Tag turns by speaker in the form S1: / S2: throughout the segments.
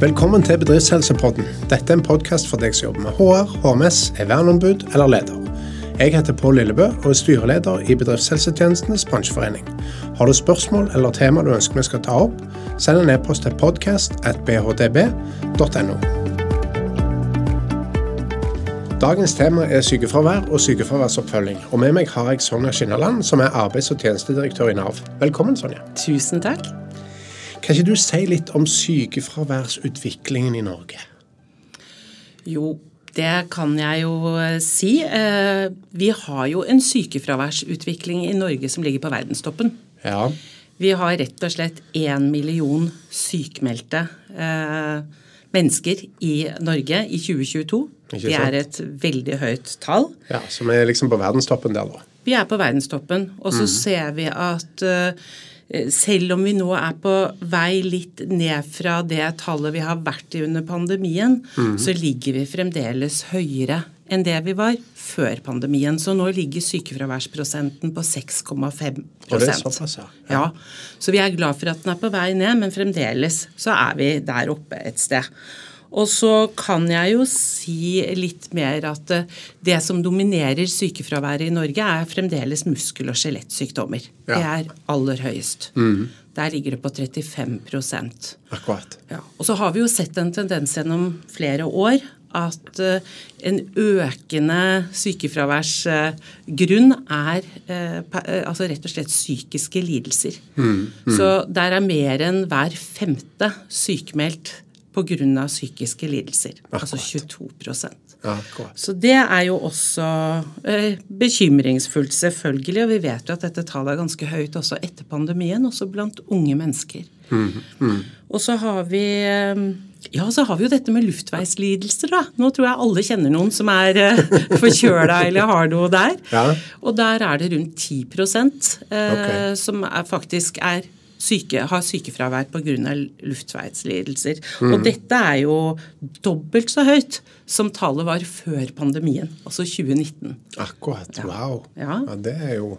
S1: Velkommen til Bedriftshelsepodden. Dette er en podkast for deg som jobber med HR, HMS, er verneombud eller leder. Jeg heter Pål Lillebø og er styreleder i Bedriftshelsetjenestenes bransjeforening. Har du spørsmål eller tema du ønsker vi skal ta opp, send en e-post til podcast.bhdb.no. Dagens tema er sykefravær og sykefraværsoppfølging. Og med meg har jeg Sonja Skinnaland, som er arbeids- og tjenestedirektør i Nav. Velkommen, Sonja.
S2: Tusen takk.
S1: Kan ikke du si litt om sykefraværsutviklingen i Norge?
S2: Jo, det kan jeg jo eh, si. Eh, vi har jo en sykefraværsutvikling i Norge som ligger på verdenstoppen.
S1: Ja.
S2: Vi har rett og slett én million sykmeldte eh, mennesker i Norge i 2022.
S1: Ikke
S2: Det er et veldig høyt tall.
S1: ja. Som er liksom på verdenstoppen der, da.
S2: Vi er på verdenstoppen, og
S1: Mm.
S2: så ser vi at selv om vi nå er på vei litt ned fra det tallet vi har vært i under pandemien,
S1: Mm.
S2: så ligger vi fremdeles høyere enn det vi var før pandemien. Så nå ligger sykefraværsprosenten på 6,5
S1: Og er såpass, ja.
S2: ja. Så vi er glad for at den er på vei ned, men fremdeles så er vi der oppe et sted. Og så kan jeg jo si litt mer at eh, det som dominerer sykefraværet i Norge, er fremdeles muskel- og skjelettsykdommer.
S1: Ja.
S2: Det er aller høyest. Der ligger det på 35%
S1: Akkurat.
S2: ja. Og så har vi jo sett en tendens gjennom flere år at eh, en økende sykefraværsgrunn er eh, altså rett og slett psykiske lidelser. Så der er mer enn hver femte sykemeldt pga. psykiske lidelser. Altså 22
S1: Ja, akkurat.
S2: så det er jo også eh, bekymringsfullt, selvfølgelig. Og vi vet jo at dette tallet er ganske høyt også etter pandemien, også blant unge mennesker. Og så har vi eh, ja, så har vi jo dette med luftveislidelser, da. Nå tror jeg alle kjenner noen som er eh, forkjøla eller har noe der.
S1: Ja.
S2: Og der er det rundt 10 eh,
S1: okay.
S2: som er, faktisk er syke, har sykefravær pga. luftveislidelser.
S1: Mm.
S2: Og dette er jo dobbelt så høyt som tallet var før pandemien, altså 2019.
S1: Akkurat. Wow.
S2: Ja.
S1: det er jo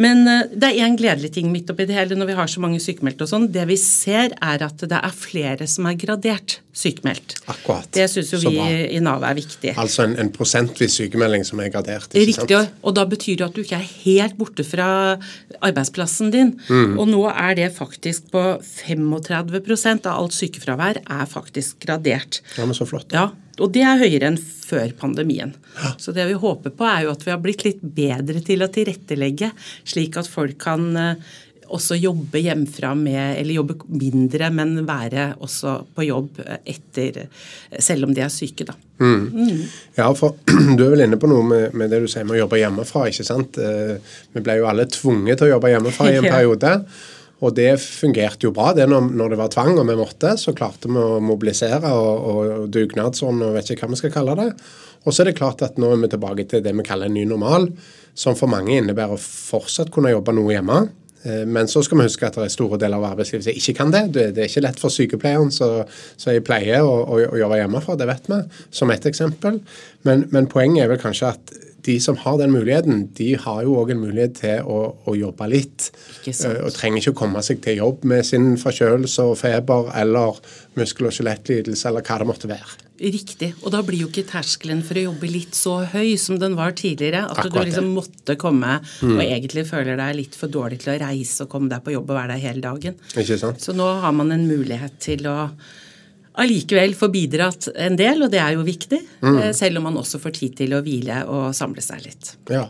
S2: Men eh, det er én gledelig ting midt oppi det hele når vi har så mange sykemeldte. og sånn. Det vi ser, er at det er flere som er gradert sykemeldt.
S1: akkurat.
S2: Det syns jo vi i Nav er viktig.
S1: Altså en, en prosentvis sykemelding som er gradert. ikke
S2: Riktig,
S1: sant?
S2: og da betyr det at du ikke er helt borte fra arbeidsplassen din.
S1: Mm.
S2: Og nå er det faktisk på 35% av alt sykefravær er faktisk gradert.
S1: Ja, men så flott.
S2: Ja, og det er høyere enn før pandemien. Så det vi håper på er jo at vi har blitt litt bedre til å tilrettelegge, slik at folk kan eh, også jobbe hjemmefra med, eller jobbe mindre, men være også på jobb eh, etter, selv om de er syke, da.
S1: Ja, for du er vel inne på noe med, med det du sier med å jobbe hjemmefra. ikke sant? Eh, Vi ble jo alle tvunget til å jobbe hjemmefra i en periode. Og det fungerte jo bra. det når, når det var tvang og vi måtte, så klarte vi å mobilisere og, og dugnadsånd og vet ikke hva vi skal kalle det. Og så er det klart at nå er vi tilbake til det vi kaller en ny normal, som for mange innebærer å fortsatt kunne jobbe noe hjemme. Eh, Men så skal vi huske at det er store deler av arbeidslivet som ikke kan det. Det er ikke lett for sykepleieren som jeg pleier å, å, å jobbe hjemmefra, det vet vi, som ett eksempel. Men, men poenget er vel kanskje at de som har den muligheten, de har jo òg en mulighet til å, å jobbe litt. Eh, Og trenger ikke å komme seg til jobb med sin forkjølelse og feber eller muskel- og skjelettlidelse eller hva det måtte være.
S2: Riktig. Og da blir jo ikke terskelen for å jobbe litt så høy som den var tidligere. At
S1: Akkurat
S2: du liksom måtte komme og egentlig føler deg litt for dårlig til å reise og komme deg på jobb og være der hele dagen.
S1: Ikke sant?
S2: Så nå har man en mulighet til å allikevel får bidratt en del, og det er jo viktig. Mm. Selv om man også får tid til å hvile og samle seg litt.
S1: Ja.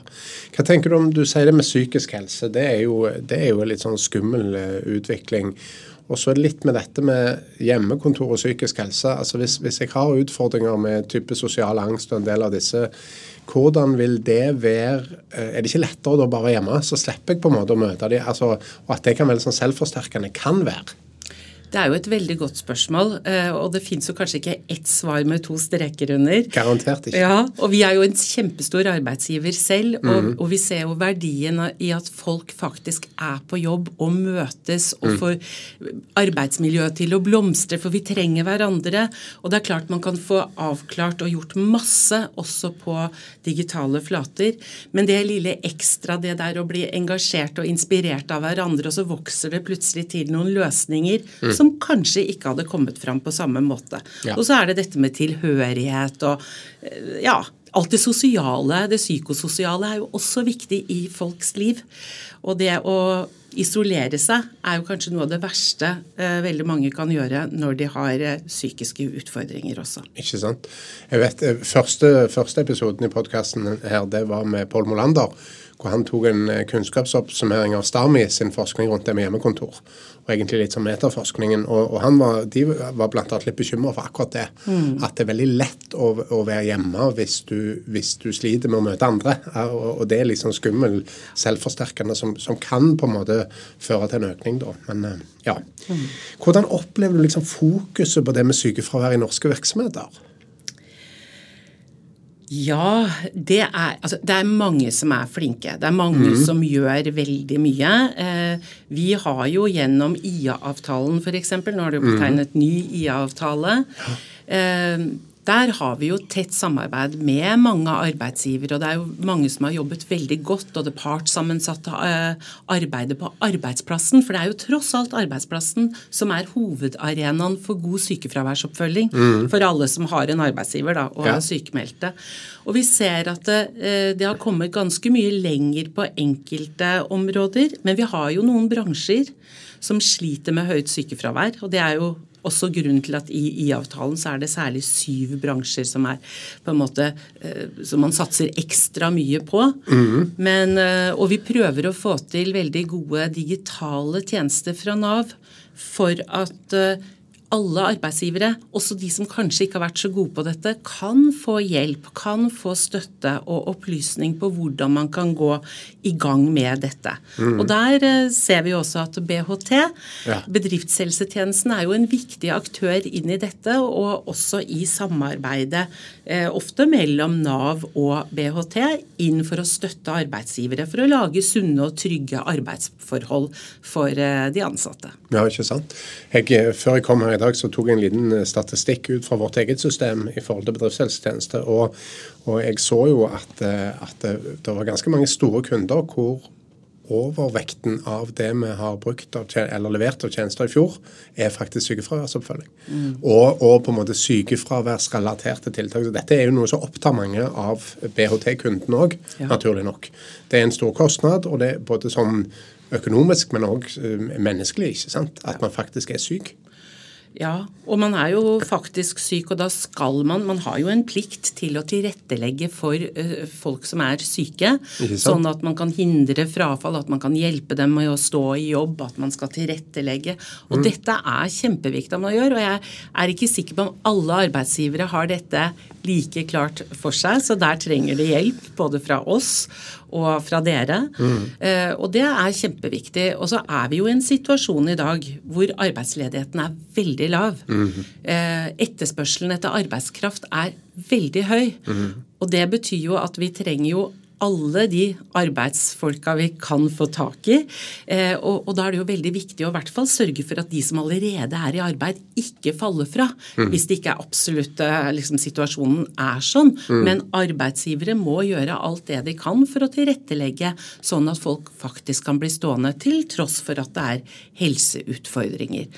S1: Hva tenker du om du sier det med psykisk helse? Det er jo, det er jo en litt sånn skummel eh, utvikling. Og så litt med dette med hjemmekontor og psykisk helse. Altså hvis, hvis jeg har utfordringer med type sosial angst og en del av disse, hvordan vil det være eh, Er det ikke lettere da bare hjemme, så slipper jeg på en måte å møte dem? Altså, og at det kan være sånn selvforsterkende kan være.
S2: Det er jo et veldig godt spørsmål, eh, og det fins jo kanskje ikke ett svar med to streker under.
S1: Garantert ikke.
S2: Ja, og vi er jo en kjempestor arbeidsgiver selv, og, og vi ser jo verdien i at folk faktisk er på jobb og møtes og får arbeidsmiljøet til å blomstre, for vi trenger hverandre. Og det er klart man kan få avklart og gjort masse også på digitale flater, men det lille ekstra, det der å bli engasjert og inspirert av hverandre, og så vokser det plutselig til noen løsninger som kanskje ikke hadde kommet fram på samme måte.
S1: Ja.
S2: Og så er det dette med tilhørighet og eh, ja, alt det sosiale, det psykososiale, er jo også viktig i folks liv. Og det å isolere seg er jo kanskje noe av det verste eh, veldig mange kan gjøre når de har eh, psykiske utfordringer også.
S1: Ikke sant. Jeg vet, eh, Første, første episoden i podkasten her, det var med Pål Molander. Hvor han tok en eh, kunnskapsoppsummering av Stami sin forskning rundt det med hjemmekontor. Og egentlig litt som metaforskningen. Og, og han var, de var blant annet litt bekymra for akkurat det. At det er veldig lett å, å være hjemme hvis du, hvis du sliter med å møte andre. Og, og det er liksom skummel, selvforsterkende, som, som kan på en måte føre til en økning, da. Men eh, ja. Hvordan opplever du liksom fokuset på det med sykefravær i norske virksomheter?
S2: Ja, det er, altså, det er mange som er flinke. Det er mange som gjør veldig mye. Eh, vi har jo gjennom IA-avtalen f.eks., nå har det jo blitt tegnet ny IA-avtale. Eh, der har vi jo tett samarbeid med mange arbeidsgivere, og det er jo mange som har jobbet veldig godt, og det partssammensatte eh, arbeidet på arbeidsplassen. For det er jo tross alt arbeidsplassen som er hovedarenaen for god sykefraværsoppfølging for alle som har en arbeidsgiver da, og
S1: Ja.
S2: er sykemeldte. Og vi ser at det, eh, det har kommet ganske mye lenger på enkelte områder, men vi har jo noen bransjer som sliter med høyt sykefravær, og det er jo også grunnen til at i IA-avtalen så er det særlig syv bransjer som er på en måte eh, som man satser ekstra mye på. Men, eh, og vi prøver å få til veldig gode digitale tjenester fra Nav for at eh, alle arbeidsgivere, også de som kanskje ikke har vært så gode på dette, kan få hjelp, kan få støtte og opplysning på hvordan man kan gå i gang med dette. Og Der eh, ser vi også at BHT,
S1: Ja.
S2: bedriftshelsetjenesten, er jo en viktig aktør inn i dette, og også i samarbeidet eh, ofte mellom Nav og BHT inn for å støtte arbeidsgivere for å lage sunne og trygge arbeidsforhold for eh, de ansatte.
S1: Ja, ikke sant. Jeg, før jeg kom her i dag, så tok jeg en liten eh, statistikk ut fra vårt eget system i forhold til bedriftshelsetjeneste. Og, og jeg så jo at, eh, at det, det var ganske mange store kunder hvor overvekten av det vi har brukt eller levert av tjenester i fjor, er faktisk sykefraværsoppfølging. Og, og på en måte sykefraværsrelaterte tiltak. Så dette er jo noe som opptar mange av BHT-kundene òg,
S2: Ja.
S1: naturlig nok. Det er en stor kostnad, og det er både sånn økonomisk, men òg menneskelig. ikke sant? At man faktisk er syk.
S2: Ja, og man er jo faktisk syk, og da skal man Man har jo en plikt til å tilrettelegge for eh, folk som er syke. Sånn at man kan hindre frafall, at man kan hjelpe dem med å stå i jobb, at man skal tilrettelegge. Og dette er kjempeviktig at man gjør, og jeg er ikke sikker på om alle arbeidsgivere har dette like klart for seg, så der trenger de hjelp, både fra oss og fra dere. Eh, og det er kjempeviktig. Og så er vi jo i en situasjon i dag hvor arbeidsledigheten er veldig lav. eh, etterspørselen etter arbeidskraft er veldig høy. Og det betyr jo at vi trenger jo alle de arbeidsfolka vi kan få tak i. Eh, og, og da er det jo veldig viktig å i hvert fall sørge for at de som allerede er i arbeid, ikke faller fra. Hvis det ikke er absolutt liksom, situasjonen er sånn. Men arbeidsgivere må gjøre alt det de kan for å tilrettelegge sånn at folk faktisk kan bli stående, til tross for at det er helseutfordringer.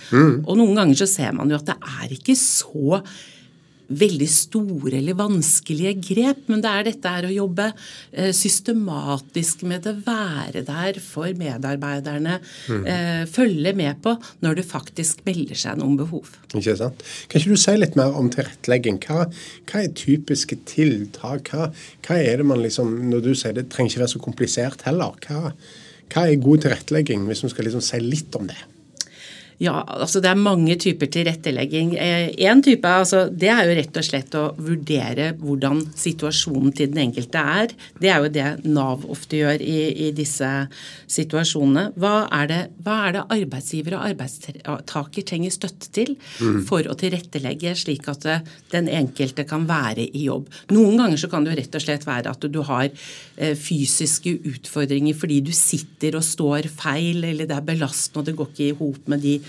S2: Og noen ganger så ser man jo at det er ikke så veldig store eller vanskelige grep, men det er dette her å jobbe eh, systematisk med det, være der for medarbeiderne, mm. følge med på når det faktisk melder seg noen behov.
S1: Ikke sant? Kan ikke du si litt mer om tilrettelegging? Hva, hva er typiske tiltak? Hva, hva er det man liksom Når du sier det trenger ikke være så komplisert heller. Hva, hva er god tilrettelegging, hvis vi skal liksom si litt om det?
S2: Ja, altså det er mange typer tilrettelegging. Én type altså, det er jo rett og slett å vurdere hvordan situasjonen til den enkelte er. Det er jo det Nav ofte gjør i, i disse situasjonene. Hva er, det, hva er det arbeidsgiver og arbeidstaker trenger støtte til for å tilrettelegge, slik at den enkelte kan være i jobb? Noen ganger så kan det jo rett og slett være at du har eh, fysiske utfordringer fordi du sitter og står feil, eller det er belastende og det går ikke i hop med de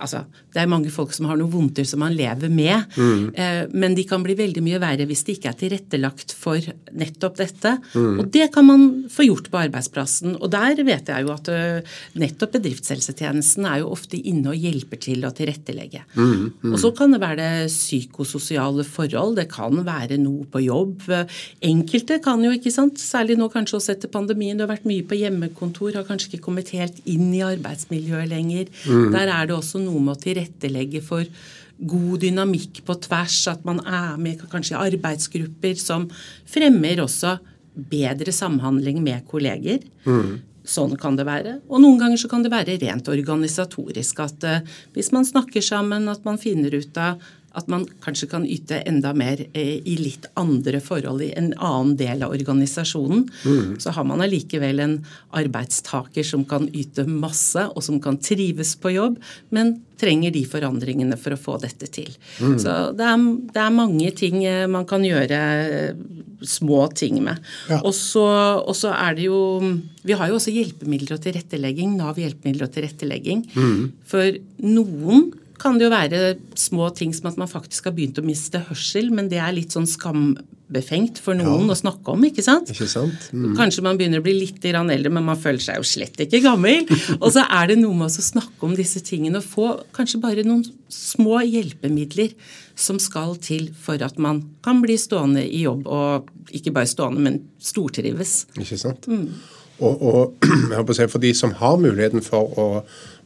S2: Altså, det er mange folk som har noen vondter som man lever med, mm. eh, men de kan bli veldig mye verre hvis det ikke er tilrettelagt for nettopp dette. Mm. Og det kan man få gjort på arbeidsplassen. Og der vet jeg jo at uh, nettopp bedriftshelsetjenesten er jo ofte inne og hjelper til å tilrettelegge. Mm. Og så kan det være psykososiale forhold, det kan være noe på jobb. Enkelte kan jo, ikke sant, særlig nå kanskje også etter pandemien, du har vært mye på hjemmekontor, har kanskje ikke kommet helt inn i arbeidsmiljøet lenger. Mm. Der er det også noe med å tilrettelegge for god dynamikk på tvers, at man er med kanskje i arbeidsgrupper som fremmer også bedre samhandling med kolleger. Mm. Sånn kan det være. Og noen ganger så kan det være rent organisatorisk at uh, hvis man snakker sammen, at man finner ut av at man kanskje kan yte enda mer eh, i litt andre forhold i en annen del av organisasjonen. Mm. Så har man allikevel en arbeidstaker som kan yte masse, og som kan trives på jobb, men trenger de forandringene for å få dette til. Mm. Så det er, det er, mange ting eh, man kan gjøre eh, små ting med. Ja. Og, så, og, så, er det jo Vi har jo også hjelpemidler og tilrettelegging. Nav hjelpemidler og tilrettelegging. Mm. For noen kan det jo være små ting som at man faktisk har begynt å miste hørsel, men det er litt sånn skambefengt for noen ja. å snakke om, ikke sant?
S1: Ikke sant? Mm.
S2: Kanskje man begynner å bli litt eldre, men man føler seg jo slett ikke gammel. og så er det noe med å snakke om disse tingene og få kanskje bare noen små hjelpemidler som skal til for at man kan bli stående i jobb, og ikke bare stående, men stortrives.
S1: Ikke sant. Mm. Og, og jeg håper å si, for de som har muligheten for å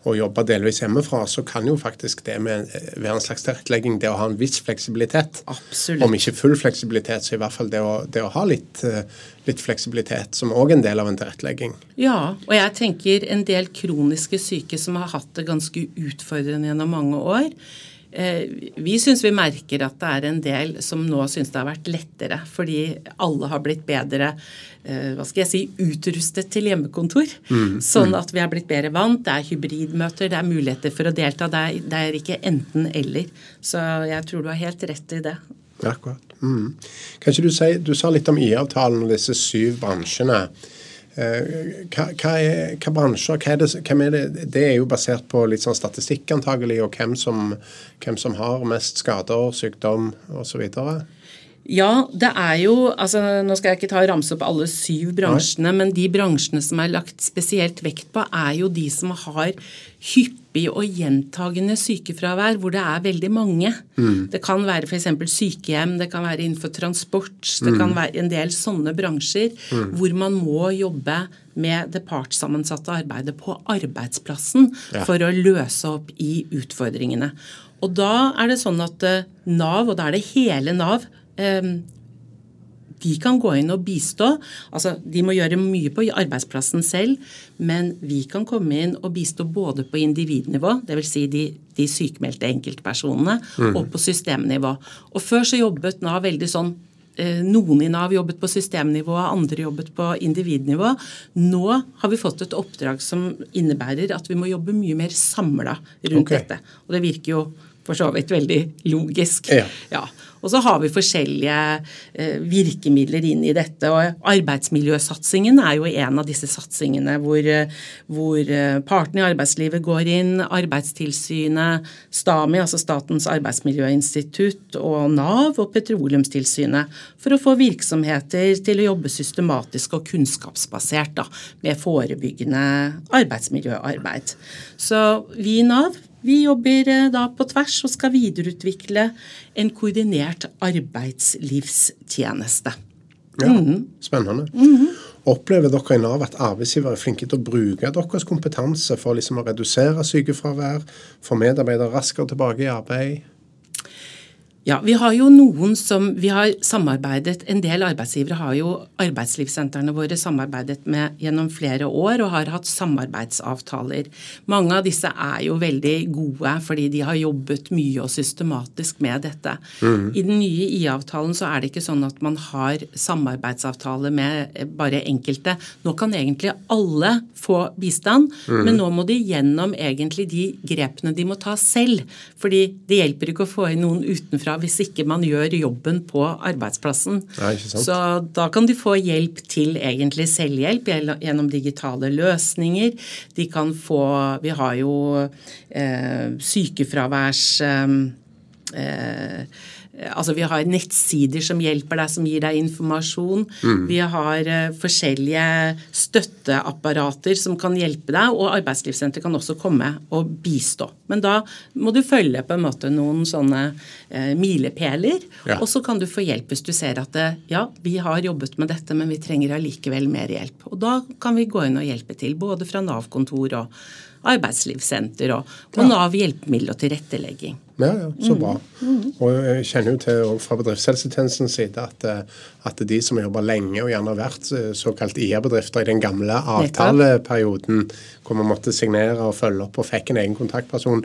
S1: å jobbe delvis hjemmefra, så kan jo faktisk det med være en slags tilrettelegging, det å ha en viss fleksibilitet.
S2: Absolutt.
S1: Om ikke full fleksibilitet, så i hvert fall det å, det å ha litt, eh, litt fleksibilitet som òg en del av en tilrettelegging.
S2: Ja, og jeg tenker en del kroniske syke som har hatt det ganske utfordrende gjennom mange år. Eh, vi syns vi merker at det er en del som nå syns det har vært lettere, fordi alle har blitt bedre eh, hva skal jeg si, utrustet til hjemmekontor. Mm, sånn at vi har blitt bedre vant. Det er hybridmøter, det er muligheter for å delta. Det er, det er ikke enten-eller. Så jeg tror du har helt rett i det.
S1: Akkurat. Mm. Kan ikke du si, du sa litt om IA-avtalen og disse syv bransjene. Eh, hva, hva, er, hva bransjer hva er det, hvem er det, det er jo basert på litt sånn statistikk antagelig, og hvem som, hvem som har mest skader, sykdom osv.
S2: Ja, det er jo altså Nå skal jeg ikke ta og ramse opp alle syv bransjene, Nei. men de bransjene som er lagt spesielt vekt på, er jo de som har hyppig og gjentagende sykefravær, hvor det er veldig mange. Mm. Det kan være f.eks. sykehjem, det kan være innenfor transport, det mm. kan være en del sånne bransjer mm. hvor man må jobbe med det partssammensatte arbeidet på arbeidsplassen ja. for å løse opp i utfordringene. Og da er det sånn at eh, Nav, og da er det hele Nav, de kan gå inn og bistå. Altså, de må gjøre mye på arbeidsplassen selv, men vi kan komme inn og bistå både på individnivå, dvs. Si de, de sykmeldte enkeltpersonene, mm. og på systemnivå. Og Før så jobbet Nav veldig sånn eh, noen i Nav jobbet på systemnivå, andre jobbet på individnivå. Nå har vi fått et oppdrag som innebærer at vi må jobbe mye mer samla rundt okay. dette. Og det virker jo for så vidt veldig logisk.
S1: Ja.
S2: ja. Og så har vi forskjellige eh, virkemidler inn i dette. og Arbeidsmiljøsatsingen er jo en av disse satsingene hvor, eh, hvor eh, partene i arbeidslivet går inn. Arbeidstilsynet, STAMI, altså Statens arbeidsmiljøinstitutt, og Nav og Petroleumstilsynet for å få virksomheter til å jobbe systematisk og kunnskapsbasert da, med forebyggende arbeidsmiljøarbeid. Så vi i Nav vi jobber eh, da på tvers og skal videreutvikle en koordinert arbeidslivstjeneste.
S1: Ja, mm. Spennende. Mm -hmm. Opplever dere i Nav at arbeidsgivere er flinke til å bruke deres kompetanse for liksom å redusere sykefravær, få medarbeidere raskere tilbake i arbeid?
S2: Ja, vi har jo noen som vi har samarbeidet En del arbeidsgivere har jo arbeidslivssentrene våre samarbeidet med gjennom flere år og har hatt samarbeidsavtaler. Mange av disse er jo veldig gode fordi de har jobbet mye og systematisk med dette. Mm. I den nye IA-avtalen så er det ikke sånn at man har samarbeidsavtale med bare enkelte. Nå kan egentlig alle få bistand, mm. men nå må de gjennom egentlig de grepene de må ta selv. Fordi det hjelper ikke å få inn noen utenfra fra hvis ikke man gjør jobben på arbeidsplassen.
S1: Nei.
S2: Så da kan de få hjelp til egentlig selvhjelp gjennom digitale løsninger. De kan få Vi har jo eh, sykefraværs eh, eh Altså Vi har nettsider som hjelper deg, som gir deg informasjon. Mm. Vi har uh, forskjellige støtteapparater som kan hjelpe deg, og Arbeidslivssenteret kan også komme og bistå. Men da må du følge på en måte noen sånne uh, milepæler, ja. og så kan du få hjelp hvis du ser at uh, ja, vi har jobbet med dette, men vi trenger allikevel mer hjelp. Og da kan vi gå inn og hjelpe til, både fra Nav-kontor og arbeidslivssenter og, og Nav hjelpemiddel og tilrettelegging.
S1: Ja, ja, så bra. Mm. Og jeg kjenner jo til fra bedriftshelsetjenestens side at, eh, at de som har jobba lenge og gjerne har vært eh, såkalt IA-bedrifter i den gamle avtaleperioden, hvor man måtte signere og følge opp og fikk en egen kontaktperson,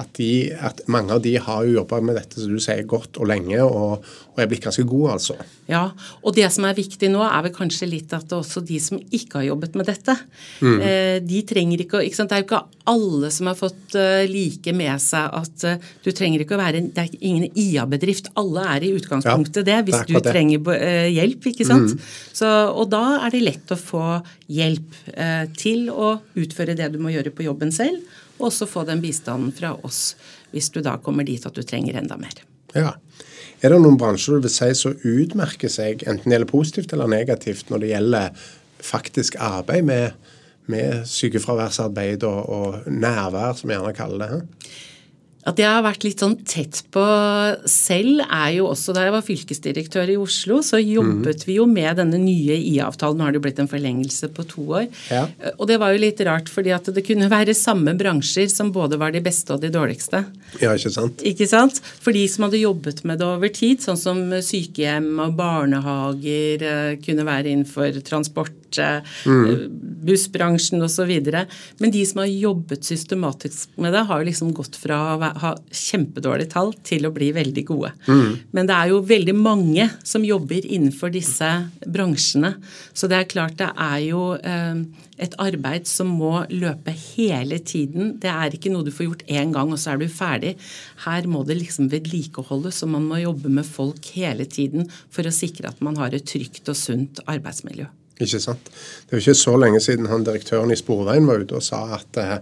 S1: at, de, at mange av de har jo jobba med dette som du sier, godt og lenge, og, og er blitt ganske gode, altså.
S2: Ja, og det som er viktig nå, er vel kanskje litt at også de som ikke har jobbet med dette, mm. eh, de trenger ikke, ikke sant? Det er jo ikke alle som har fått uh, like med seg at uh, du trenger ikke å være Det er ingen IA-bedrift. Alle er i utgangspunktet ja, det, hvis du trenger uh, hjelp. ikke sant? Mm. Så, og da er det lett å få hjelp til å utføre det du må gjøre på jobben selv, og også få den bistanden fra oss hvis du da kommer dit at du trenger enda mer.
S1: Ja. Er det noen bransjer du vil si som utmerker seg, enten det gjelder positivt eller negativt, når det gjelder faktisk arbeid med, med sykefraværsarbeid og, og nærvær, som vi gjerne kaller det? He?
S2: At jeg har vært litt sånn tett på selv, er jo også da jeg var fylkesdirektør i Oslo, så jobbet mm. vi jo med denne nye IA-avtalen. Nå har det jo blitt en forlengelse på to år. Ja. Og det var jo litt rart, fordi at det kunne være samme bransjer som både var de beste og de dårligste.
S1: Ja, ikke sant?
S2: Ikke sant? For de som hadde jobbet med det over tid, sånn som sykehjem og barnehager, eh, kunne være innenfor transport. Bussbransjen osv. Men de som har jobbet systematisk med det, har jo liksom gått fra å ha kjempedårlige tall til å bli veldig gode. Mm. Men det er jo veldig mange som jobber innenfor disse bransjene. Så det er klart det er jo eh, et arbeid som må løpe hele tiden. Det er ikke noe du får gjort én gang, og så er du ferdig. Her må det liksom vedlikeholdes, og man må jobbe med folk hele tiden for å sikre at man har et trygt og sunt arbeidsmiljø.
S1: Ikke sant? Det er jo ikke så lenge siden han direktøren i Sporveien var ute og sa at eh,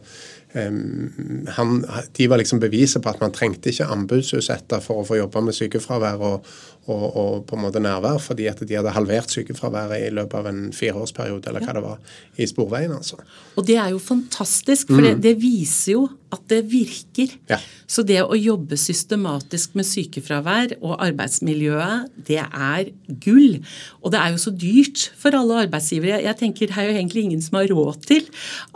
S1: han, de var liksom beviset på at man trengte ikke anbudsutsette for å få jobbe med sykefravær og, og, og, på en måte nærvær, fordi at de hadde halvert sykefraværet i løpet av en fireårsperiode, eller hva det var, i Sporveien. altså.
S2: Og det er jo fantastisk, for mm. det, det viser jo at det virker. Ja. Så det å jobbe systematisk med sykefravær og arbeidsmiljøet, det er gull. Og det er jo så dyrt for alle arbeidsgivere. Jeg tenker Det er jo egentlig ingen som har råd til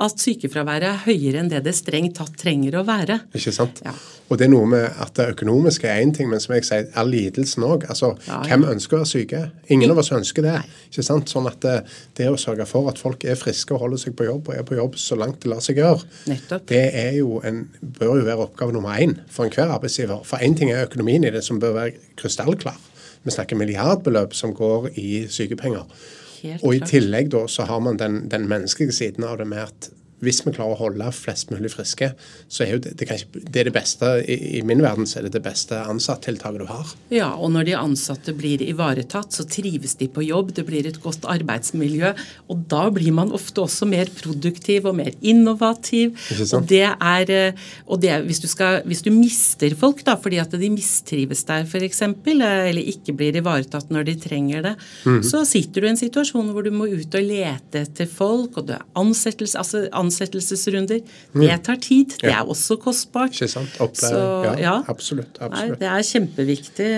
S2: at sykefraværet er høyere enn det det strengt tatt trenger å være.
S1: Ikke sant? Ja. Og det er noe med at det økonomiske er én ting, men som jeg sier, er lidelsen òg. Altså, ja, hvem ønsker å være syke? Ingen av oss ønsker det. ikke sant? Sånn at det, det, å sørge for at folk er friske og holder seg på jobb, og er på jobb så langt det lar seg gjøre, Nettopp. det er jo en, bør jo være oppgave nummer én for enhver arbeidsgiver. For én ting er økonomien i det, som bør være krystallklar. Vi snakker milliardbeløp som går i sykepenger. Helt og i tillegg da så har man den, den menneskelige siden av det med at hvis vi klarer å holde flest mulig friske, så er jo det, det, kanskje, det er det beste i, i, min verden så er det det beste ansattiltaket du har.
S2: Ja, og når de ansatte blir ivaretatt, så trives de på jobb, det blir et godt arbeidsmiljø. Og da blir man ofte også mer produktiv og mer innovativ. Og det er, eh, og det, hvis, du skal, hvis du mister folk da, fordi at de mistrives der f.eks., eller ikke blir ivaretatt når de trenger det, mm -hmm. så sitter du i en situasjon hvor du må ut og lete etter folk, og du er ansettelse, altså ansettelsesrunder. Mm. Det tar tid. Det er også kostbart.
S1: Ikke sant. Opplæring. Ja, ja, absolutt. absolutt.
S2: Nei, det er kjempeviktig,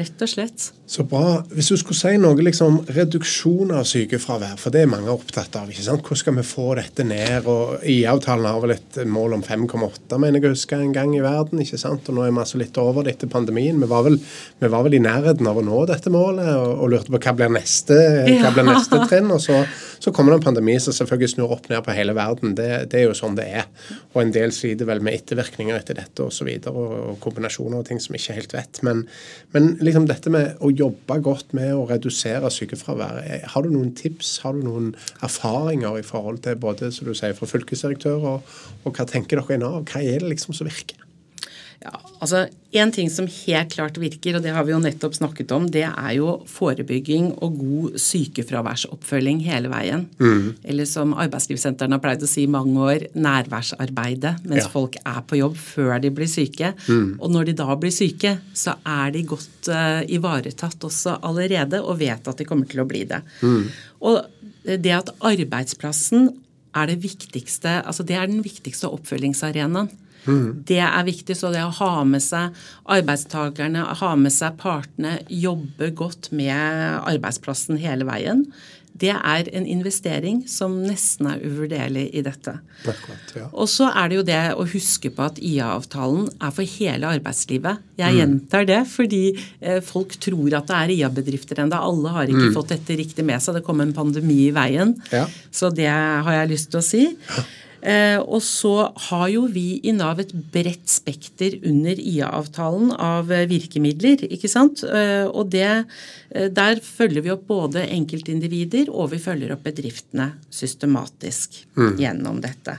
S2: rett og slett.
S1: Så bra. Hvis du skulle si noe liksom reduksjon av sykefravær, for det er mange opptatt av. ikke sant? Hvordan skal vi få dette ned? og IA-avtalen har vel et mål om 5,8, mener jeg å huske, en gang i verden. ikke sant? Og nå er vi altså litt over det etter pandemien. Vi var vel, vi var vel i nærheten av å nå dette målet og, og lurte på hva blir neste, hva blir neste trinn. og så, så kommer det en pandemi som selvfølgelig snur opp ned på hele verden. Det, det, er jo sånn det er. Og en del sliter vel med ettervirkninger etter dette osv. Og, så og, og kombinasjoner og ting som vi ikke helt vet. Men, men liksom dette med å jobbe godt med å redusere sykefraværet, eh, har du noen tips, har du noen erfaringer i forhold til både som du sier, fra fylkesdirektør, og, og hva tenker dere nå? Hva er det liksom som virker?
S2: Ja, altså En ting som helt klart virker, og det har vi jo nettopp snakket om, det er jo forebygging og god sykefraværsoppfølging hele veien. Mm. Eller som arbeidslivssentrene har pleid å si i mange år, nærværsarbeidet mens ja. folk er på jobb før de blir syke. Mm. Og når de da blir syke, så er de godt uh, ivaretatt også allerede og vet at de kommer til å bli det. Mm. Og det at arbeidsplassen er det viktigste, altså det er den viktigste oppfølgingsarenaen. Mm. Det er viktig. Så det å ha med seg arbeidstakerne, ha med seg partene, jobbe godt med arbeidsplassen hele veien, det er en investering som nesten er uvurderlig i dette. Akkurat, ja. Og så er det jo det å huske på at IA-avtalen er for hele arbeidslivet. Jeg mm. gjentar det fordi eh, folk tror at det er IA-bedrifter ennå. Alle har ikke mm. fått dette riktig med seg. Det kom en pandemi i veien. Ja. Så det har jeg lyst til å si. Ja. Eh, og så har jo vi i Nav et bredt spekter under IA-avtalen av eh, virkemidler. ikke sant? Eh, og det, der følger vi opp både enkeltindivider og vi følger opp bedriftene systematisk mm. gjennom dette.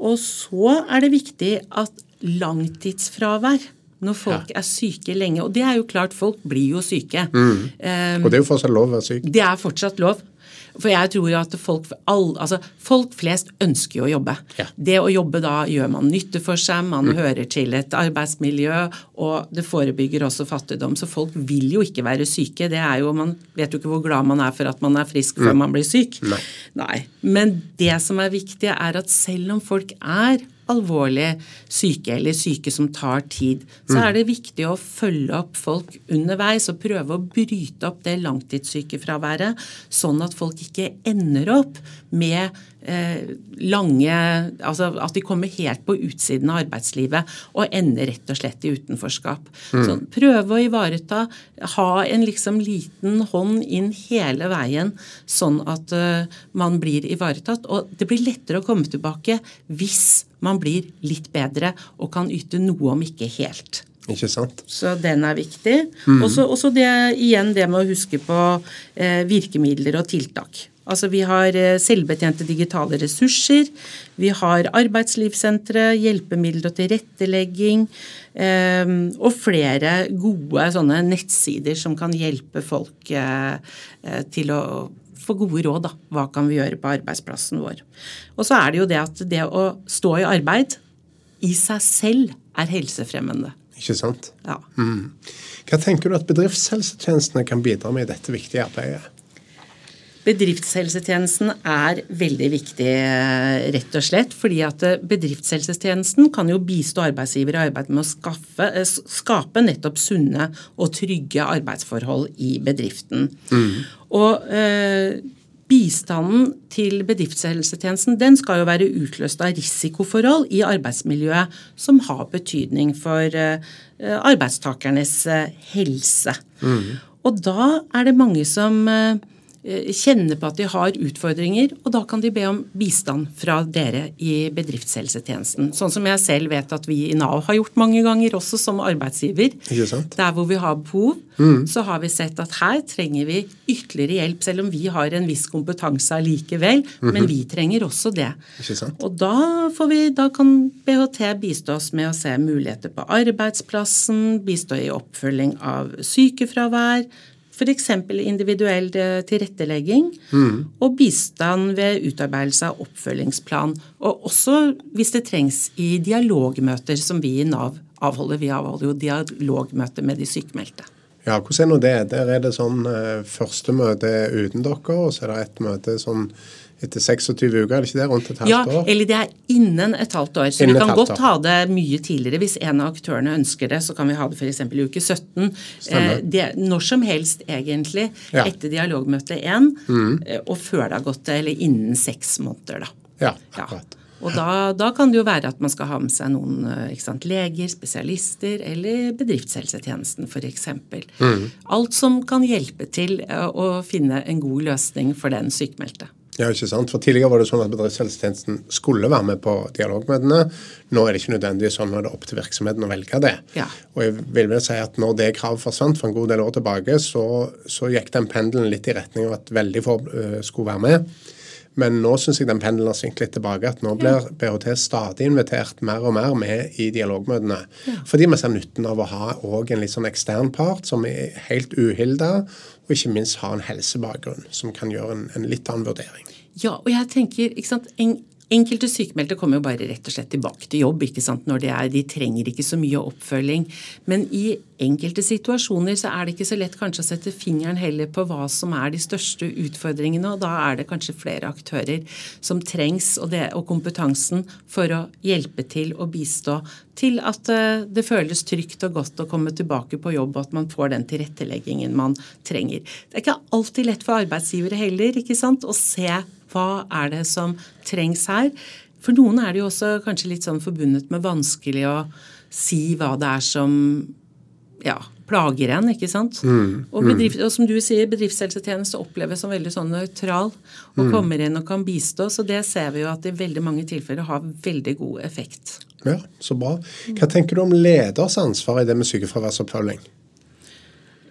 S2: Og så er det viktig at langtidsfravær når folk ja. er syke lenge. Og det er jo klart, folk blir jo syke. Mm.
S1: Um, og det er jo fortsatt lov å være syk?
S2: Det er fortsatt lov. For jeg tror at folk, all, altså, folk flest ønsker jo å jobbe. Ja. Det å jobbe da gjør man nytte for seg, man mm. hører til et arbeidsmiljø, og det forebygger også fattigdom. Så folk vil jo ikke være syke. Det er jo, Man vet jo ikke hvor glad man er for at man er frisk mm. før man blir syk. Nei. Nei. Men det som er viktig, er at selv om folk er alvorlig syke eller syke som tar tid, så mm. er det viktig å følge opp folk underveis og prøve å bryte opp det langtidssykefraværet, sånn at folk ikke ender opp med eh, lange Altså at de kommer helt på utsiden av arbeidslivet og ender rett og slett i utenforskap. Mm. Så prøve å ivareta, ha en liksom liten hånd inn hele veien, sånn at uh, man blir ivaretatt. Og det blir lettere å komme tilbake hvis man blir litt bedre og kan yte noe, om ikke helt.
S1: Ikke sant?
S2: Så den er viktig. Mm. Og så igjen det med å huske på eh, virkemidler og tiltak. Altså Vi har eh, selvbetjente digitale ressurser, vi har arbeidslivssentre, hjelpemidler og tilrettelegging, eh, og flere gode sånne nettsider som kan hjelpe folk eh, eh til å få gode råd. da. Hva kan vi gjøre på arbeidsplassen vår? Og så er det jo det at det å stå i arbeid i seg selv er helsefremmende.
S1: Ikke sant? Ja. Mm. Hva tenker du at bedriftshelsetjenestene kan bidra med i dette viktige arbeidet?
S2: Bedriftshelsetjenesten er veldig viktig, rett og slett. fordi at eh, bedriftshelsetjenesten kan jo bistå arbeidsgiver i arbeidet med å skaffe, eh, skape nettopp sunne og trygge arbeidsforhold i bedriften. Mm. Og eh, Bistanden til bedriftshelsetjenesten den skal jo være utløst av risikoforhold i arbeidsmiljøet som har betydning for eh, arbeidstakernes eh, helse. Mm. Og da er det mange som eh, kjenner på at de har utfordringer, og da kan de be om bistand fra dere i bedriftshelsetjenesten. Sånn som jeg selv vet at vi i Nav har gjort mange ganger, også som arbeidsgiver. Der hvor vi har behov, mm. så har vi sett at her trenger vi ytterligere hjelp, selv om vi har en viss kompetanse allikevel. Mm -hmm. Men vi trenger også det. Og da, vi, da kan BHT bistå oss med å se muligheter på arbeidsplassen, bistå i oppfølging av sykefravær F.eks. individuell eh, tilrettelegging mm. og bistand ved utarbeidelse av oppfølgingsplan. Og også hvis det trengs i dialogmøter som vi i Nav avholder. Vi avholder jo dialogmøter med de sykemeldte.
S1: Ja, hvordan er nå det? Der er det sånn eh, første møte uten dere, og så er det et møte sånn etter 26 uker, er det ikke det? Rundt et halvt
S2: ja, år? Ja, eller det er innen et halvt år. Så innen vi kan godt ha det mye tidligere. Hvis en av aktørene ønsker det, så kan vi ha det f.eks. i uke 17. Eh, det, når som helst, egentlig, ja. etter dialogmøte 1, mm. Eh, og før det har gått det, eller innen seks måneder, da.
S1: Ja, akkurat.
S2: Og da, da, kan det jo være at man skal ha med seg noen eh, sant, leger, spesialister eller bedriftshelsetjenesten f.eks. Mm. Alt som kan hjelpe til eh, å finne en god løsning for den sykmeldte.
S1: Ja, ikke sant? For Tidligere var det sånn at bedriftshelsetjenesten skulle være med på dialogmøtene. Nå er det ikke nødvendig sånn, er det opp til virksomheten å velge det. Ja. Og jeg vil vel si at når det kravet forsvant for en god del år tilbake, så, så gikk den pendelen litt i retning av at veldig få uh, skulle være med. Men nå syns jeg den pendelen har svingt litt tilbake. At nå blir BHT stadig invitert mer og mer med i dialogmøtene. Ja. Fordi vi ser nytten av å ha òg en litt sånn ekstern part som er helt uhilda, og ikke minst ha en helsebakgrunn som kan gjøre en, en litt annen vurdering.
S2: Ja, og jeg tenker, ikke sant, en, Enkelte sykemeldte kommer jo bare rett og slett tilbake til jobb ikke sant, når de er De trenger ikke så mye oppfølging. Men i enkelte situasjoner så er det ikke så lett kanskje å sette fingeren heller på hva som er de største utfordringene, og da er det kanskje flere aktører som trengs, og, det, og kompetansen for å hjelpe til og bistå til at eh, det føles trygt og godt å komme tilbake på jobb, og at man får den tilretteleggingen man trenger. Det er ikke alltid lett for arbeidsgivere heller ikke sant, å se hva er det som trengs her? For noen er det jo også kanskje litt sånn forbundet med vanskelig å si hva det er som ja, plager en, ikke sant. Mm, og, bedrift, og, som du sier, bedriftshelsetjeneste oppleves som veldig sånn nøytral og mm. kommer inn og kan bistå. Så det ser vi jo at i veldig mange tilfeller har veldig god effekt.
S1: Ja, Så bra. Hva tenker du om leders ansvar i det med sykefraværsoppfølging?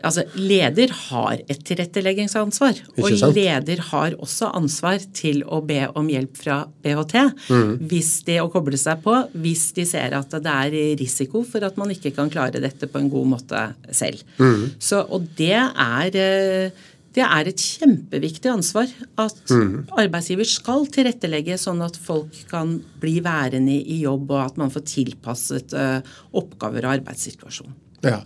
S2: Altså, Leder har et tilretteleggingsansvar. Og leder har også ansvar til å be om hjelp fra BHT mm. hvis de, å koble seg på hvis de ser at det er risiko for at man ikke kan klare dette på en god måte selv. Mm. Så, og det er, eh, det er et kjempeviktig ansvar at mm. arbeidsgiver skal tilrettelegge sånn at folk kan bli værende i jobb, og at man får tilpasset uh, oppgaver og arbeidssituasjon.
S1: Ja.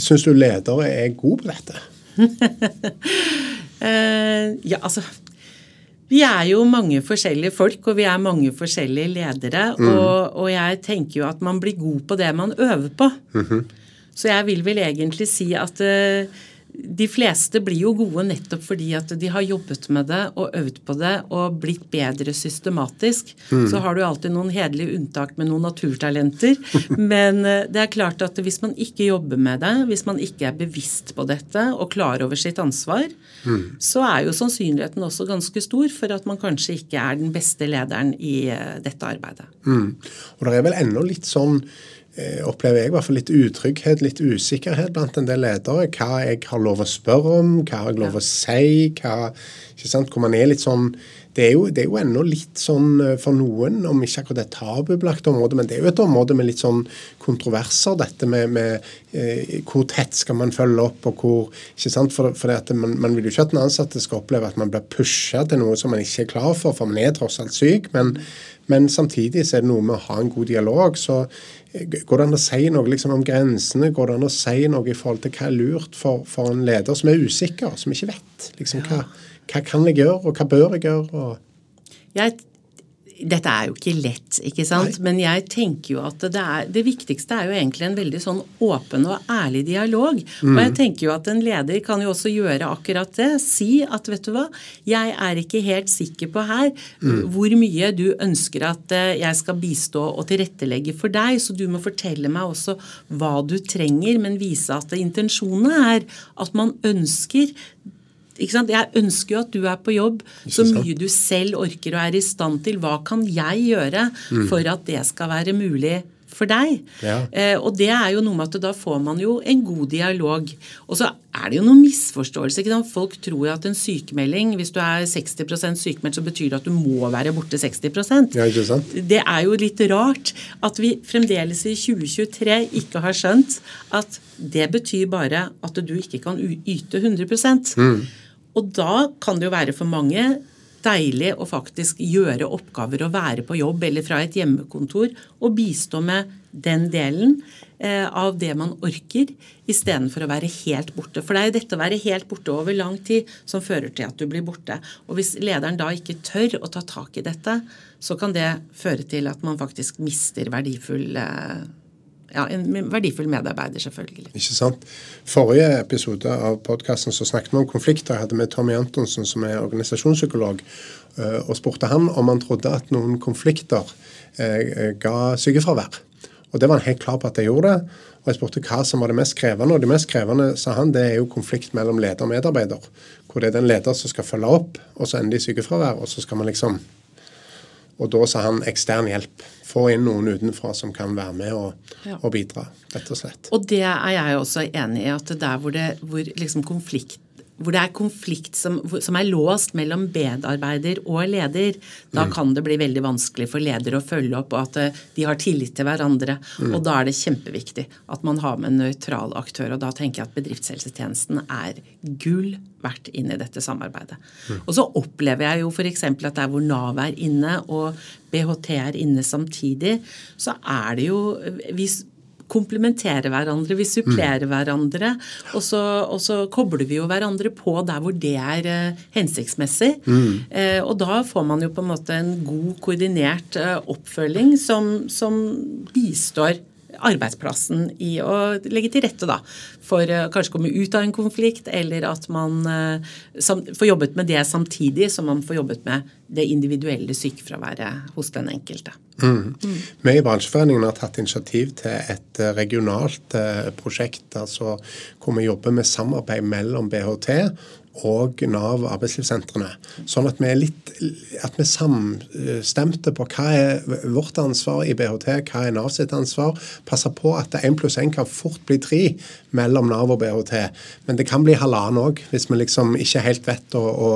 S1: Syns du ledere er gode på dette?
S2: uh, ja, altså vi er jo mange forskjellige folk, og vi er mange forskjellige ledere. Mm. Og, og, jeg tenker jo at man blir god på det man øver på. Mm -hmm. Så jeg vil vel egentlig si at uh, de fleste blir jo gode nettopp fordi at de har jobbet med det og øvd på det og blitt bedre systematisk. Mm. Så har du alltid noen hederlige unntak med noen naturtalenter. Men eh, det er klart at hvis man ikke jobber med det, hvis man ikke er bevisst på dette og klar over sitt ansvar, mm. så er jo sannsynligheten også ganske stor for at man kanskje ikke er den beste lederen i eh, dette arbeidet.
S1: Mm. Og det er vel ennå litt sånn opplever jeg i hvert fall litt utrygghet, litt usikkerhet blant en del ledere. Hva jeg har lov å spørre om, hva har jeg lov å si, hva, ikke sant, hvor man er litt sånn det er, jo, det er jo ennå litt sånn eh, for noen, om ikke akkurat et tabubelagt område, men det er jo et område med litt sånn kontroverser, dette med, med eh, hvor tett skal man følge opp, og hvor ikke sant, For, for man, man, vil jo ikke at den ansatte skal oppleve at man blir pusha til noe som man ikke er klar for, for man er tross alt syk. Men, men samtidig så er det noe med å ha en god dialog. så Går det an å si noe liksom, om grensene? Går det an å si noe i forhold til hva er lurt for, for en leder som er usikker, som ikke vet? Liksom, hva, hva, kan jeg gjøre, og hva bør jeg gjøre? Og...
S2: Jeg dette er jo ikke lett, ikke sant? Nei. men jeg tenker jo at det, er, det, viktigste er jo egentlig en veldig sånn åpen og ærlig dialog. Mm. Og jeg tenker jo at en leder kan jo også gjøre akkurat det. Si at vet du hva, jeg er ikke helt sikker på her mm. hvor mye du ønsker at eh, jeg skal bistå og tilrettelegge for deg, så du må fortelle meg også hva du trenger, men vise at intensjonene er at man ønsker jeg ønsker jo at du er på jobb så mye du selv orker og er i stand til. Hva kan jeg gjøre mm. for at det skal være mulig for deg? Ja. Eh, og det er jo noe med at da får man jo en god dialog. Og så er det jo noen misforståelser. Ikke sant? Folk tror at en sykemelding, hvis du er 60% sykemeldt, så betyr det at du må være borte 60
S1: ja, ikke sant?
S2: Det er jo litt rart at vi fremdeles i 2023 ikke har skjønt at det betyr bare at du ikke kan yte 100 mm. Og da kan det jo være for mange deilig å faktisk gjøre oppgaver og være på jobb eller fra et hjemmekontor og bistå med den delen eh, av det man orker, istedenfor å være helt borte. For det er jo dette å være helt borte over lang tid som fører til at du blir borte. Og hvis lederen da ikke tør å ta tak i dette, så kan det føre til at man faktisk mister verdifull eh, ja, en verdifull medarbeider, selvfølgelig.
S1: Ikke sant. Forrige episode av podkasten snakket vi om konflikter. Jeg hadde med Tommy Antonsen, som er organisasjonspsykolog, eh, og spurte han om han trodde at noen konflikter eh, ga sykefravær. Og det var han helt klar på at jeg gjorde. det. Og jeg spurte hva som var det mest krevende. Og det mest krevende, sa han, det er jo konflikt mellom leder og medarbeider. Hvor det er den leder som skal følge opp, og så ender de sykefravær, og så skal man liksom Og da sa han ekstern hjelp få inn noen utenfra som kan være med og, ja. og, bidra, rett og slett.
S2: Og det er jeg også enig i, at der hvor, det, hvor liksom konflikt hvor det er konflikt som, som, er låst mellom medarbeider og leder, da mm. kan det bli veldig vanskelig for leder å følge opp, og at eh, de har tillit til hverandre. Mm. Og da er det kjempeviktig at man har med en nøytral aktør. Og da tenker jeg at bedriftshelsetjenesten er gull verdt inn i dette samarbeidet. Mm. Og så opplever jeg jo f.eks. at der hvor Nav er inne og BHT er inne samtidig, så er det jo hvis komplementerer hverandre, vi supplerer mm. hverandre. Og så, og så, kobler vi jo hverandre på der hvor det er eh, hensiktsmessig. Mm. Eh, og da får man jo på en måte en god, koordinert eh, oppfølging som, som bistår arbeidsplassen i å legge til rette da, for å kanskje komme ut av en konflikt, eller at man får jobbet med det samtidig som man får jobbet med det individuelle sykefraværet hos den enkelte.
S1: Mm. Mm. Vi i Bransjeforeningen har tatt initiativ til et eh, regionalt eh, prosjekt altså, hvor vi jobber med samarbeid mellom BHT og Nav arbeidslivssentrene. Sånn at vi er litt at vi samstemte på hva er vårt ansvar i BHT, hva er Nav sitt ansvar. Passe på at én pluss én kan fort bli tre mellom Nav og BHT. Men det kan bli halvannen òg, hvis vi liksom ikke helt vet å, å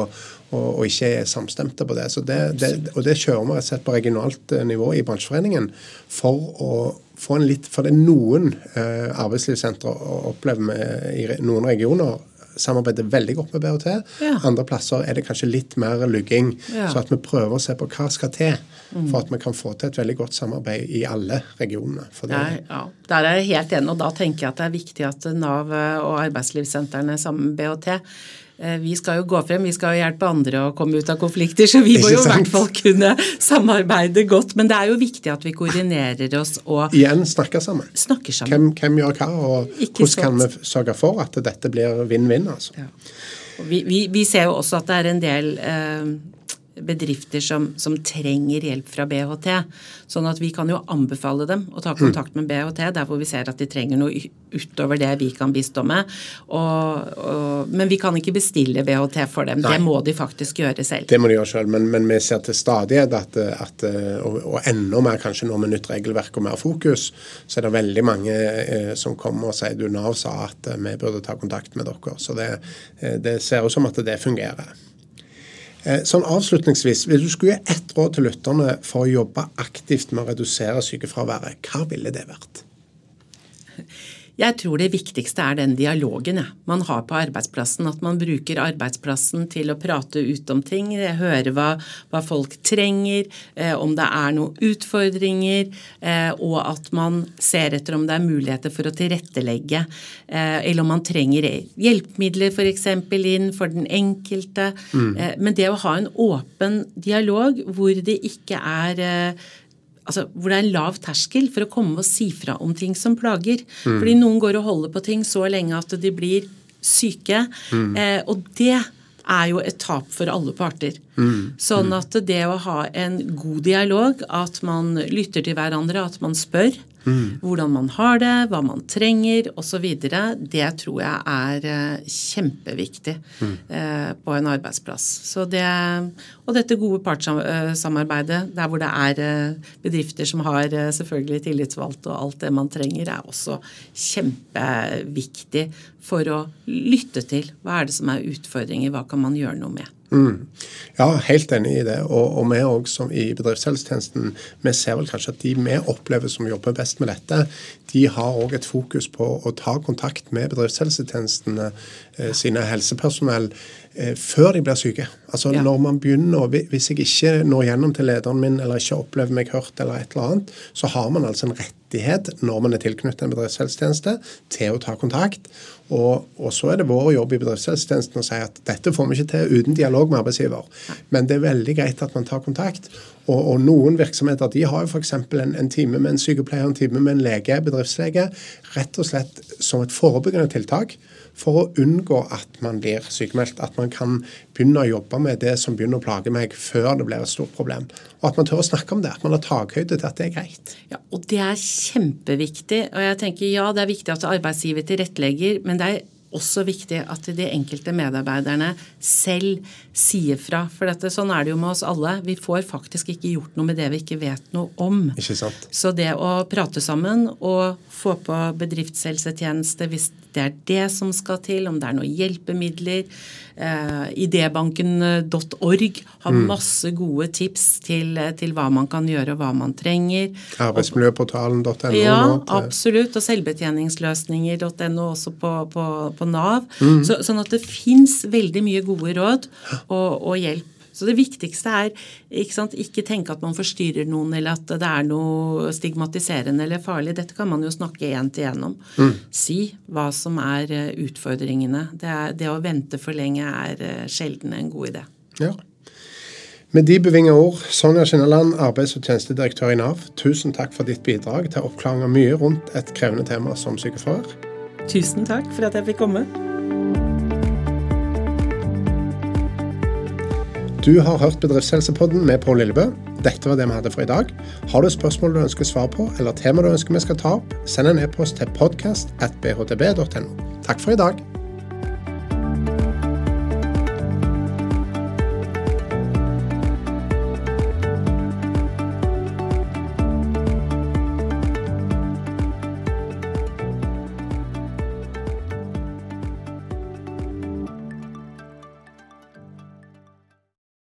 S1: og, og, ikke er samstemte på det. det, det og det kjører vi rett og slett på regionalt eh, nivå i bransjeforeningen for å få en litt For det er noen eh, arbeidslivssentre opplever vi i noen regioner samarbeider veldig godt med BHT. Ja. Andre plasser er det kanskje litt mer lugging. Ja. Så at vi prøver å se på hva skal til mm. for at vi kan få til et veldig godt samarbeid i alle regionene.
S2: ja, ja, Der er jeg helt enig, og da tenker jeg at det er viktig at Nav og arbeidslivssentrene sammen med BHT vi skal jo gå frem, vi skal jo hjelpe andre å komme ut av konflikter, så vi må jo i hvert fall kunne samarbeide godt. Men det er jo viktig at vi koordinerer oss og
S1: Igjen snakke sammen.
S2: Snakker sammen.
S1: Hvem, hvem gjør hva, og Ikke hvordan kan vi sørge for at dette blir vinn-vinn? altså. Ja.
S2: Vi, vi, vi, ser jo også at det er en del eh, bedrifter som, som, trenger hjelp fra BHT. Sånn at vi kan jo anbefale dem å ta kontakt med BHT der hvor vi ser at de trenger noe utover det vi kan bistå med. Og, og, men vi kan ikke bestille BHT for dem. Nei. Det må de faktisk gjøre selv.
S1: Det må de gjøre selv, men, men vi ser til stadighet at, at og, og, enda mer kanskje nå med nytt regelverk og mer fokus, så er det veldig mange eh, som kommer og sier du Nav sa at eh, vi burde ta kontakt med dere. Så det, eh, det ser ut som at det fungerer. Eh, sånn avslutningsvis, Hvis du skulle gi ett råd til lytterne for å jobbe aktivt med å redusere sykefraværet, hva ville det vært?
S2: Jeg tror det viktigste er den dialogen ja. man har på arbeidsplassen. At man bruker arbeidsplassen til å prate ut om ting, høre hva, hva folk trenger, eh, om det er noen utfordringer, eh, og at man ser etter om det er muligheter for å tilrettelegge, eh, eller om man trenger hjelpemidler f.eks. inn for den enkelte. Mm. Eh, men det å ha en åpen dialog hvor det ikke er eh, altså, hvor det er en lav terskel for å komme og si fra om ting som plager. Mm. Fordi noen går og holder på ting så lenge at de blir syke. Mm. Eh, og det er jo et tap for alle parter. Mm. Sånn at det å ha en god dialog, at man lytter til hverandre, at man spør, Mm. Hvordan man har det, hva man trenger osv. Det tror jeg er eh, kjempeviktig mm. eh, på en arbeidsplass. Så det, og dette gode partssamarbeidet, der hvor det er eh, bedrifter som har eh, selvfølgelig tillitsvalgte og alt det man trenger, er også kjempeviktig for å lytte til. Hva er det som er utfordringer, hva kan man gjøre noe med?
S1: Mm. Ja, helt enig i det. Og, og vi også i bedriftshelsetjenesten vi ser vel kanskje at de vi opplever som jobber best med dette, de har òg et fokus på å ta kontakt med bedriftshelsetjenestene eh, sine helsepersonell før de blir syke. Altså ja. når man begynner, Hvis jeg ikke når gjennom til lederen min eller ikke opplever meg hørt, eller et eller annet, så har man altså en rettighet når man er tilknyttet en bedriftshelsetjeneste, til å ta kontakt. Og, og, så er det vår jobb i bedriftshelsetjenesten å si at dette får vi ikke til uten dialog med arbeidsgiver. Men det er veldig greit at man tar kontakt. Og, og noen virksomheter de har jo f.eks. En, en time med en sykepleier, en time med en lege, bedriftslege, rett og slett som et forebyggende tiltak for å unngå at man blir sykemeldt. At man kan begynne å jobbe med det som begynner å plage meg, før det blir et stort problem. Og at man tør å snakke om det. At man har takhøyde til at det er greit.
S2: Ja, og Det er kjempeviktig. Og jeg tenker ja, det er viktig at arbeidsgiver tilrettelegger, men det er også viktig at de enkelte medarbeiderne selv sier fra. For dette, sånn er det jo med oss alle. Vi får faktisk ikke gjort noe med det vi ikke vet noe om.
S1: Ikke sant?
S2: Så det å prate sammen og få på bedriftshelsetjeneste hvis det er det som skal til, om det er noen hjelpemidler. Eh, Idébanken.org har
S1: Mm.
S2: masse gode tips til, til hva man kan gjøre og hva man trenger.
S1: Arbeidsmiljøportalen.no
S2: Ja, absolutt. Og selvbetjeningsløsninger.no også på, på, på Nav.
S1: Mm.
S2: Så, sånn at det fins veldig mye gode råd og, og hjelp. Så det viktigste er ikke, sant, ikke tenke at man forstyrrer noen, eller at det er noe stigmatiserende eller farlig. Dette kan man jo snakke én til én om.
S1: Mm.
S2: Si hva som er eh, utfordringene. Det, er, det å vente for lenge er eh, sjelden en god idé.
S1: Ja. Med de bevinga ord, Sonja Skinneland, arbeids- og tjenestedirektør i Nav, tusen takk for ditt bidrag til oppklaring av mye rundt et krevende tema som sykefravær.
S2: Tusen takk for at jeg fikk komme.
S1: Du har hørt Bedriftshelsepodden med Pål Lillebø. Dette var det vi hadde for i dag. Har du spørsmål du ønsker svar på, eller tema du ønsker vi skal ta opp, send en e-post til podcast.bhtb.no. Takk for i dag.